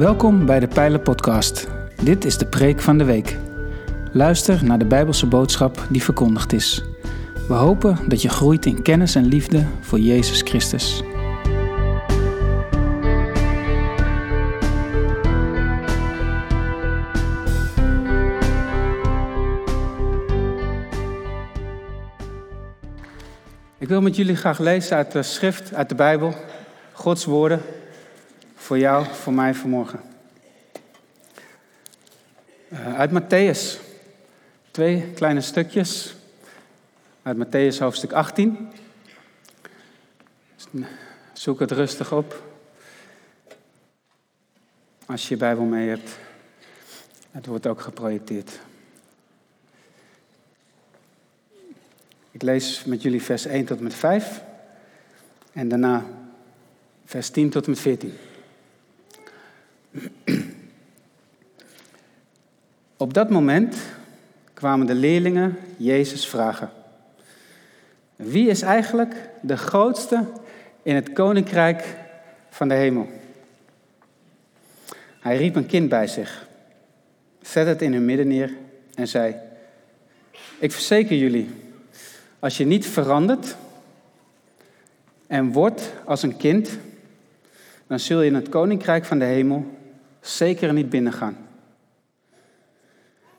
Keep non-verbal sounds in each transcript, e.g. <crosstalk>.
Welkom bij de Pijlen Podcast. Dit is de preek van de week. Luister naar de Bijbelse boodschap die verkondigd is. We hopen dat je groeit in kennis en liefde voor Jezus Christus. Ik wil met jullie graag lezen uit de schrift, uit de Bijbel, Gods woorden, voor jou, voor mij vanmorgen. Uh, uit Matthäus, twee kleine stukjes, uit Matthäus hoofdstuk 18. Zoek het rustig op, als je je Bijbel mee hebt. Het wordt ook geprojecteerd. Ik lees met jullie vers 1 tot en met 5 en daarna vers 10 tot en met 14. <clears throat> Op dat moment kwamen de leerlingen Jezus vragen: Wie is eigenlijk de grootste in het koninkrijk van de hemel? Hij riep een kind bij zich, zette het in hun midden neer en zei: Ik verzeker jullie, als je niet verandert en wordt als een kind, dan zul je in het koninkrijk van de hemel zeker niet binnengaan.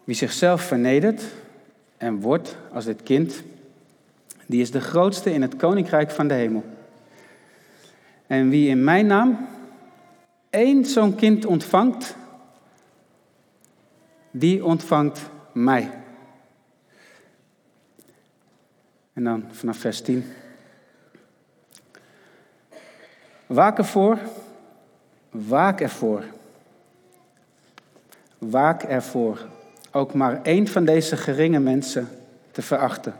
Wie zichzelf vernedert en wordt als dit kind, die is de grootste in het koninkrijk van de hemel. En wie in mijn naam één zo'n kind ontvangt, die ontvangt mij. En dan vanaf vers 10. Waak ervoor, waak ervoor. Waak ervoor ook maar één van deze geringe mensen te verachten.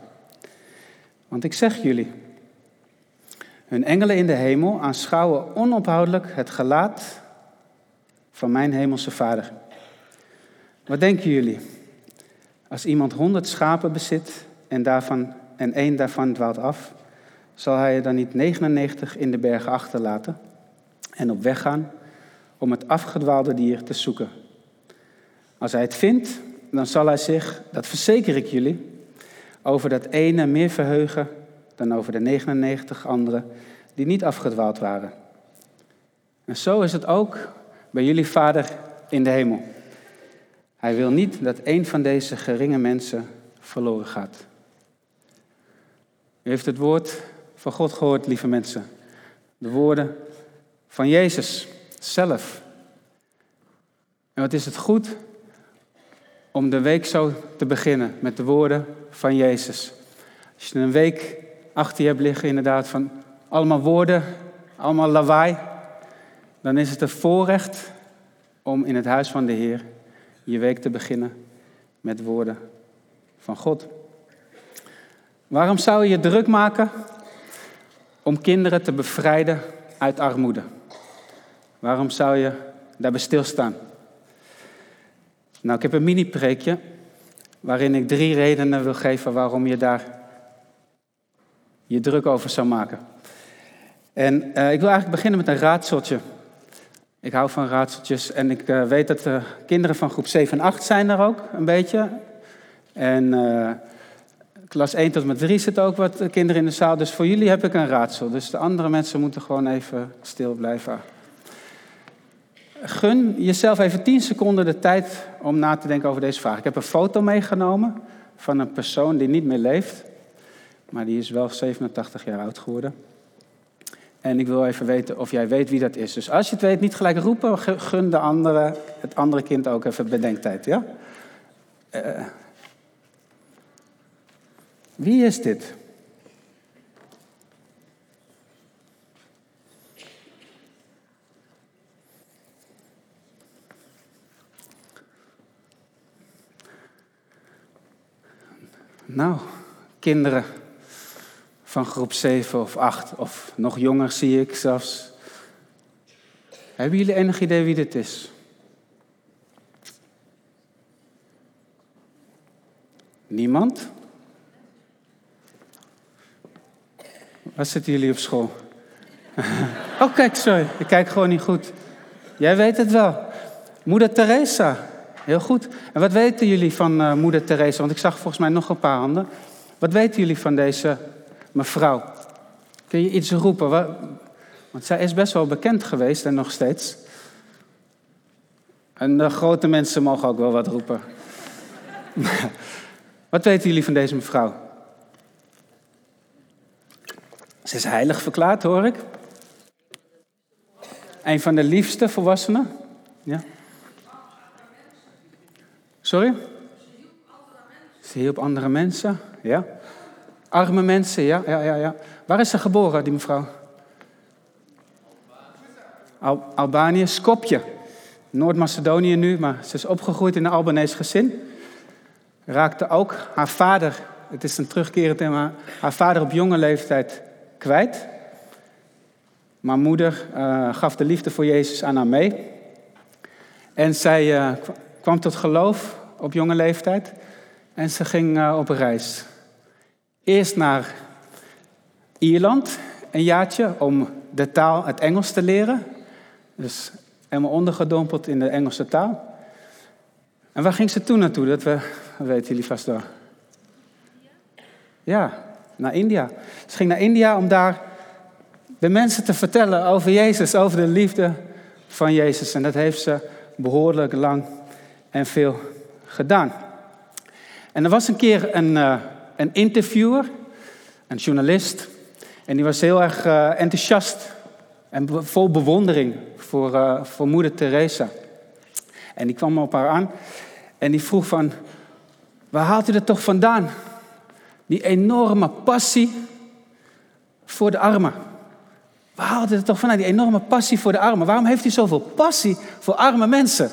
Want ik zeg jullie, hun engelen in de hemel aanschouwen onophoudelijk het gelaat van mijn hemelse Vader. Wat denken jullie? Als iemand honderd schapen bezit en, daarvan, en één daarvan dwaalt af, zal hij er dan niet 99 in de bergen achterlaten en op weg gaan om het afgedwaalde dier te zoeken? Als hij het vindt, dan zal hij zich, dat verzeker ik jullie, over dat ene meer verheugen dan over de 99 anderen die niet afgedwaald waren. En zo is het ook bij jullie Vader in de hemel. Hij wil niet dat een van deze geringe mensen verloren gaat. U heeft het woord van God gehoord, lieve mensen. De woorden van Jezus zelf. En wat is het goed om de week zo te beginnen met de woorden van Jezus. Als je een week achter je hebt liggen, inderdaad, van allemaal woorden, allemaal lawaai, dan is het een voorrecht om in het huis van de Heer je week te beginnen met woorden van God. Waarom zou je je druk maken om kinderen te bevrijden uit armoede? Waarom zou je daarbij stilstaan? Nou, ik heb een mini-preekje waarin ik drie redenen wil geven waarom je daar je druk over zou maken. En uh, ik wil eigenlijk beginnen met een raadseltje. Ik hou van raadseltjes en ik uh, weet dat de kinderen van groep 7 en 8 zijn er ook een beetje. En klas 1 tot en met 3 zitten ook wat kinderen in de zaal. Dus voor jullie heb ik een raadsel. Dus de andere mensen moeten gewoon even stil blijven gun jezelf even 10 seconden de tijd om na te denken over deze vraag. Ik heb een foto meegenomen van een persoon die niet meer leeft, maar die is wel 87 jaar oud geworden. En ik wil even weten of jij weet wie dat is. Dus als je het weet, niet gelijk roepen, gun de andere, het andere kind ook even bedenktijd. Ja? Uh, wie is dit? Nou, kinderen van groep 7 of 8 of nog jonger zie ik zelfs. Hebben jullie enig idee wie dit is? Niemand? Waar zitten jullie op school? <laughs> oh, kijk, sorry. Ik kijk gewoon niet goed. Jij weet het wel. Moeder Teresa. Heel goed. En wat weten jullie van uh, Moeder Teresa? Want ik zag volgens mij nog een paar handen. Wat weten jullie van deze mevrouw? Kun je iets roepen? Want zij is best wel bekend geweest en nog steeds. En de grote mensen mogen ook wel wat roepen. <laughs> wat weten jullie van deze mevrouw? Ze is heilig verklaard, hoor ik. Een van de liefste volwassenen. Ja. Sorry? Ze hielp andere mensen, ja. Arme mensen, ja, ja, ja, ja. Waar is ze geboren, die mevrouw? Al Albanië, Skopje. Noord-Macedonië nu, maar ze is opgegroeid in een Albanese gezin. Raakte ook haar vader, het is een terugkerend thema, haar vader op jonge leeftijd kwijt. Maar moeder uh, gaf de liefde voor Jezus aan haar mee. En zij uh, kwam tot geloof op jonge leeftijd. En ze ging uh, op reis. Eerst naar Ierland, een jaartje, om de taal, het Engels te leren. Dus helemaal ondergedompeld in de Engelse taal. En waar ging ze toen naartoe? Dat, we, weten jullie vast wel. Ja, naar India. Ze ging naar India om daar de mensen te vertellen over Jezus, over de liefde van Jezus. En dat heeft ze behoorlijk lang en veel gedaan. En er was een keer een, uh, een interviewer, een journalist, en die was heel erg uh, enthousiast en vol bewondering voor, uh, voor moeder Teresa. En die kwam op haar aan en die vroeg van, waar haalt u dat toch vandaan? Die enorme passie voor de armen. Waar haalt u dat toch vandaan, die enorme passie voor de armen? Waarom heeft u zoveel passie voor arme mensen?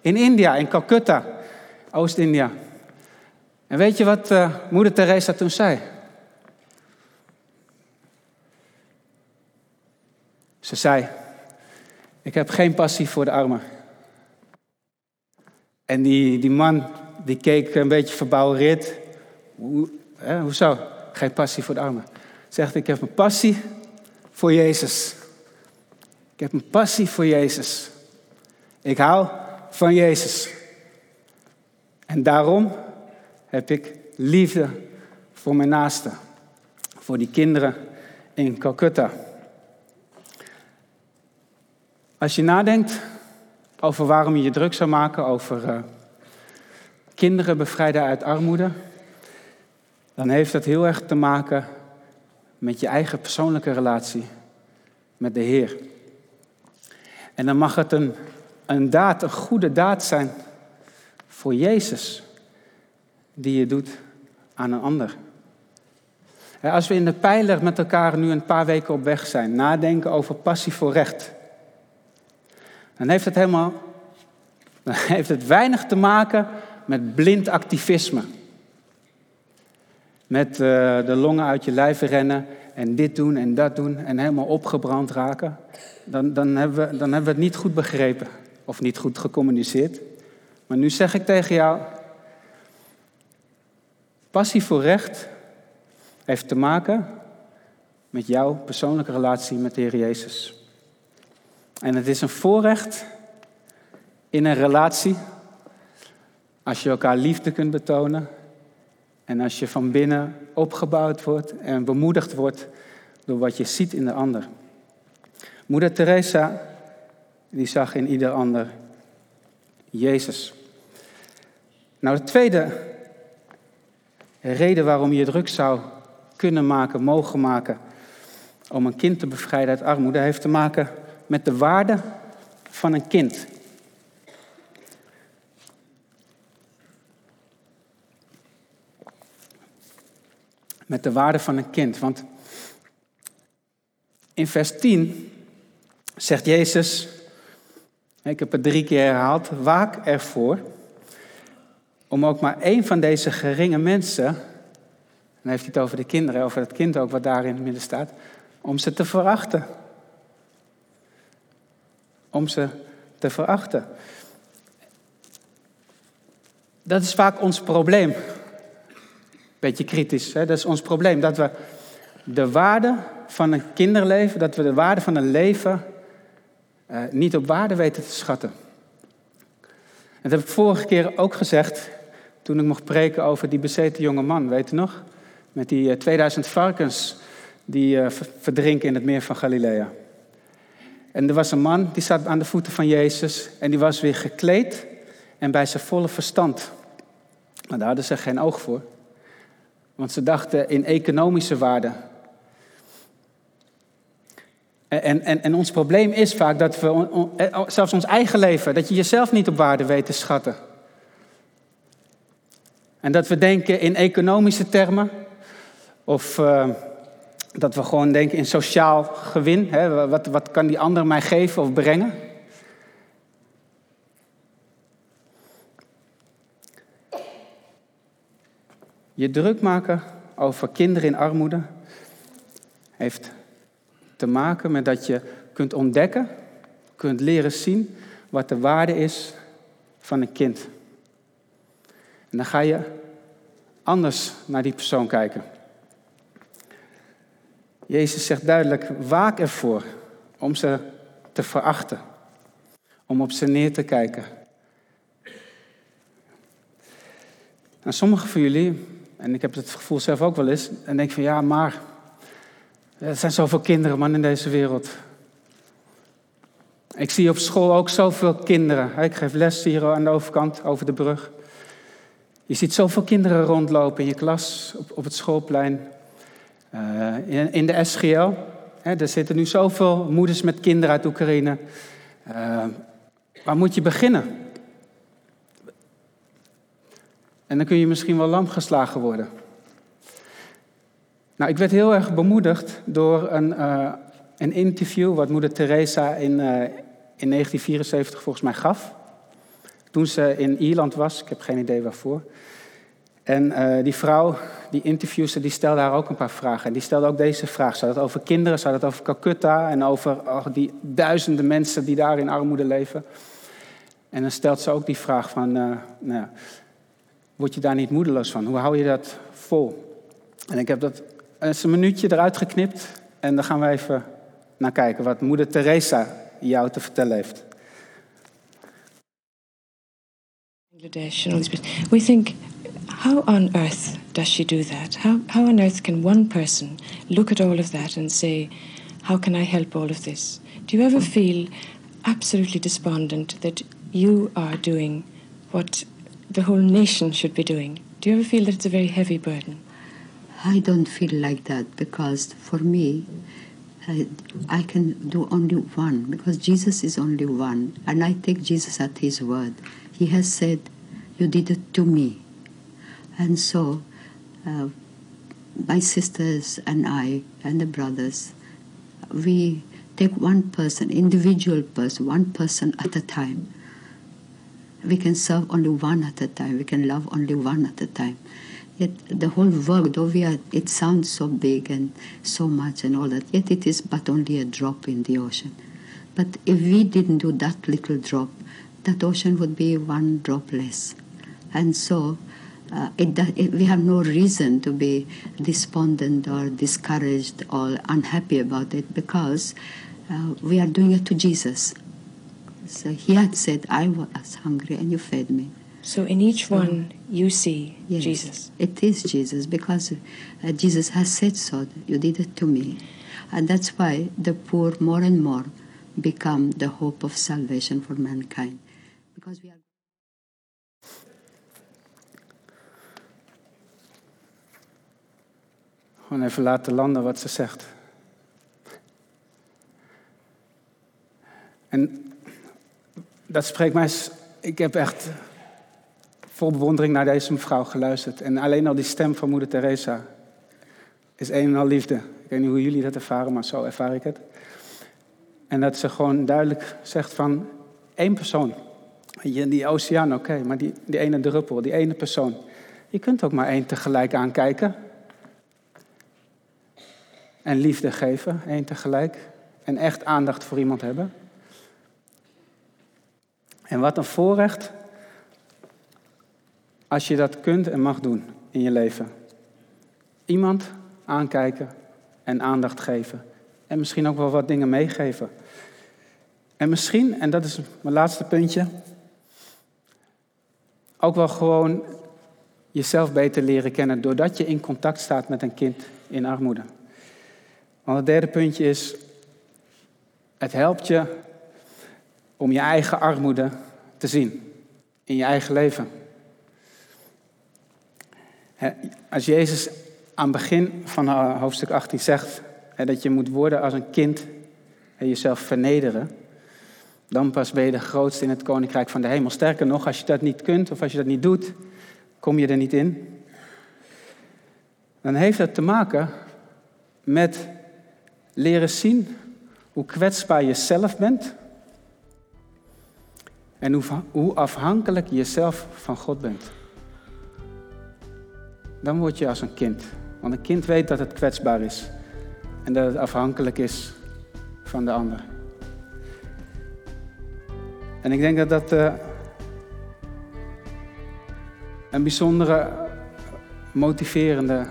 In India, in Calcutta, Oost-India. En weet je wat uh, moeder Teresa toen zei? Ze zei, ik heb geen passie voor de armen. En die, die man, die keek een beetje verbouwereerd. Hoe, hè, hoezo? Geen passie voor de armen. Zegt, ik heb een passie voor Jezus. Ik heb een passie voor Jezus. Ik hou van Jezus. En daarom heb ik liefde voor mijn naasten. Voor die kinderen in Calcutta. Als je nadenkt over waarom je je druk zou maken over uh, kinderen bevrijden uit armoede, dan heeft dat heel erg te maken met je eigen persoonlijke relatie met de Heer. En dan mag het een, een daad, een goede daad zijn voor Jezus, die je doet aan een ander. Als we in de pijler met elkaar nu een paar weken op weg zijn, nadenken over passie voor recht, dan heeft het helemaal, <laughs> dan heeft het weinig te maken met blind activisme. Met uh, de longen uit je lijf rennen en dit doen en dat doen en helemaal opgebrand raken. Dan, dan, hebben we, dan hebben we het niet goed begrepen of niet goed gecommuniceerd. Maar nu zeg ik tegen jou, passie voor recht heeft te maken met jouw persoonlijke relatie met de Heer Jezus. En het is een voorrecht in een relatie als je elkaar liefde kunt betonen en als je van binnen opgebouwd wordt en bemoedigd wordt door wat je ziet in de ander. Moeder Teresa, die zag in ieder ander Jezus. Nou, de tweede reden waarom je druk zou kunnen maken, mogen maken, om een kind te bevrijden uit armoede, heeft te maken met de waarde van een kind. Met de waarde van een kind. Want in vers 10 zegt Jezus, ik heb het drie keer herhaald, waak ervoor om ook maar één van deze geringe mensen, en dan heeft hij het over de kinderen, over het kind ook wat daar in het midden staat, om ze te verachten om ze te verachten. Dat is vaak ons probleem. Beetje kritisch, hè? dat is ons probleem. Dat we de waarde van een kinderleven, dat we de waarde van een leven uh, niet op waarde weten te schatten. dat heb ik vorige keer ook gezegd toen ik mocht preken over die bezeten jonge man, weet u nog? Met die 2000 varkens die verdrinken in het meer van Galilea. En er was een man die zat aan de voeten van Jezus en die was weer gekleed en bij zijn volle verstand. Maar daar hadden ze geen oog voor. Want ze dachten in economische waarde. En, en, en ons probleem is vaak dat we, eh, zelfs ons eigen leven, dat je jezelf niet op waarde weet te schatten. En dat we denken in economische termen. Of uh, dat we gewoon denken in sociaal gewin. Hè? Wat, wat kan die ander mij geven of brengen? Je druk maken over kinderen in armoede heeft te maken met dat je kunt ontdekken, kunt leren zien wat de waarde is van een kind. En dan ga je anders naar die persoon kijken. Jezus zegt duidelijk, waak ervoor om ze te verachten, om op ze neer te kijken. En sommigen van jullie, en ik heb het gevoel zelf ook wel eens, en denk van ja, maar er zijn zoveel kinderen, man, in deze wereld. Ik zie op school ook zoveel kinderen. Ik geef les hier aan de overkant, over de brug. Je ziet zoveel kinderen rondlopen in je klas, op, op het schoolplein. Uh, in, de SGL. Hè, er zitten nu zoveel moeders met kinderen uit Oekraïne. Uh, waar moet je beginnen? En dan kun je misschien wel lam geslagen worden. Nou, ik werd heel erg bemoedigd door een, uh, een interview wat moeder Teresa in, in 1974 volgens mij gaf. Toen ze in Ierland was, ik heb geen idee waarvoor. En uh, die vrouw, die interviewster, die stelde haar ook een paar vragen. En die stelde ook deze vraag. Zou het over kinderen, zou het over Calcutta en over oh, die duizenden mensen die daar in armoede leven? En dan stelt ze ook die vraag van, uh, nou, word je daar niet moedeloos van? Hoe hou je dat vol? En ik heb dat eens een minuutje eruit geknipt en dan gaan we even naar kijken wat moeder Teresa jou te vertellen heeft. Bangladesh and all these places. We think, how on earth does she do that? How, how on earth can one person look at all of that and say, how can I help all of this? Do you ever feel absolutely despondent that you are doing what the whole nation should be doing? Do you ever feel that it's a very heavy burden? I don't feel like that because for me, I, I can do only one because Jesus is only one, and I take Jesus at His word. He has said, You did it to me. And so, uh, my sisters and I, and the brothers, we take one person, individual person, one person at a time. We can serve only one at a time. We can love only one at a time. Yet the whole work, though we are, it sounds so big and so much and all that, yet it is but only a drop in the ocean. But if we didn't do that little drop, that ocean would be one drop less. And so uh, it, it, we have no reason to be despondent or discouraged or unhappy about it because uh, we are doing it to Jesus. So he had said, I was hungry and you fed me. So in each one you see yes, Jesus. It is Jesus because uh, Jesus has said so. You did it to me. And that's why the poor more and more become the hope of salvation for mankind. Because we are Gewoon even laten landen wat ze zegt. En dat spreekt mij. Ik heb echt vol bewondering naar deze mevrouw geluisterd. En alleen al die stem van moeder Teresa is een en al liefde. Ik weet niet hoe jullie dat ervaren, maar zo ervaar ik het. En dat ze gewoon duidelijk zegt van één persoon. Die oceaan, oké, maar die, die ene druppel, die ene persoon. Je kunt ook maar één tegelijk aankijken. En liefde geven, één tegelijk. En echt aandacht voor iemand hebben. En wat een voorrecht als je dat kunt en mag doen in je leven. Iemand aankijken en aandacht geven. En misschien ook wel wat dingen meegeven. En misschien, en dat is mijn laatste puntje, ook wel gewoon jezelf beter leren kennen doordat je in contact staat met een kind in armoede. Want het derde puntje is, het helpt je om je eigen armoede te zien in je eigen leven. Als Jezus aan het begin van hoofdstuk 18 zegt dat je moet worden als een kind en jezelf vernederen, dan pas ben je de grootste in het koninkrijk van de hemel. Sterker nog, als je dat niet kunt of als je dat niet doet, kom je er niet in. Dan heeft dat te maken met leren zien hoe kwetsbaar je zelf bent en hoe, afhankelijk je zelf van God bent. Dan word je als een kind. Want een kind weet dat het kwetsbaar is en dat het afhankelijk is van de ander. En ik denk dat dat uh, een bijzondere, motiverende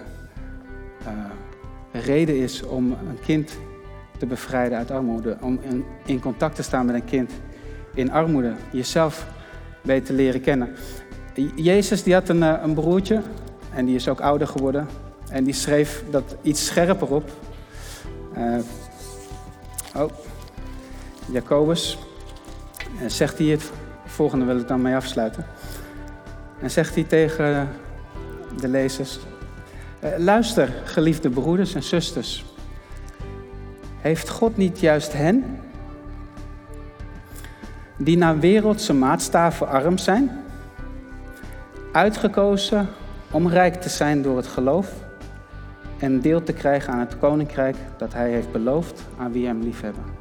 uh, reden is om een kind te bevrijden uit armoede. Om in, contact te staan met een kind in armoede. Jezelf beter leren kennen. Jezus die had een, uh, een broertje en die is ook ouder geworden. En die schreef dat iets scherper op. oh, Jacobus. En zegt hij het volgende, wil ik dan mee afsluiten. En zegt hij tegen de lezers: eh, Luister, geliefde broeders en zusters. Heeft God niet juist hen, die naar wereldse maatstaven arm zijn, uitgekozen om rijk te zijn door het geloof en deel te krijgen aan het koninkrijk dat Hij heeft beloofd aan wie Hem liefhebben?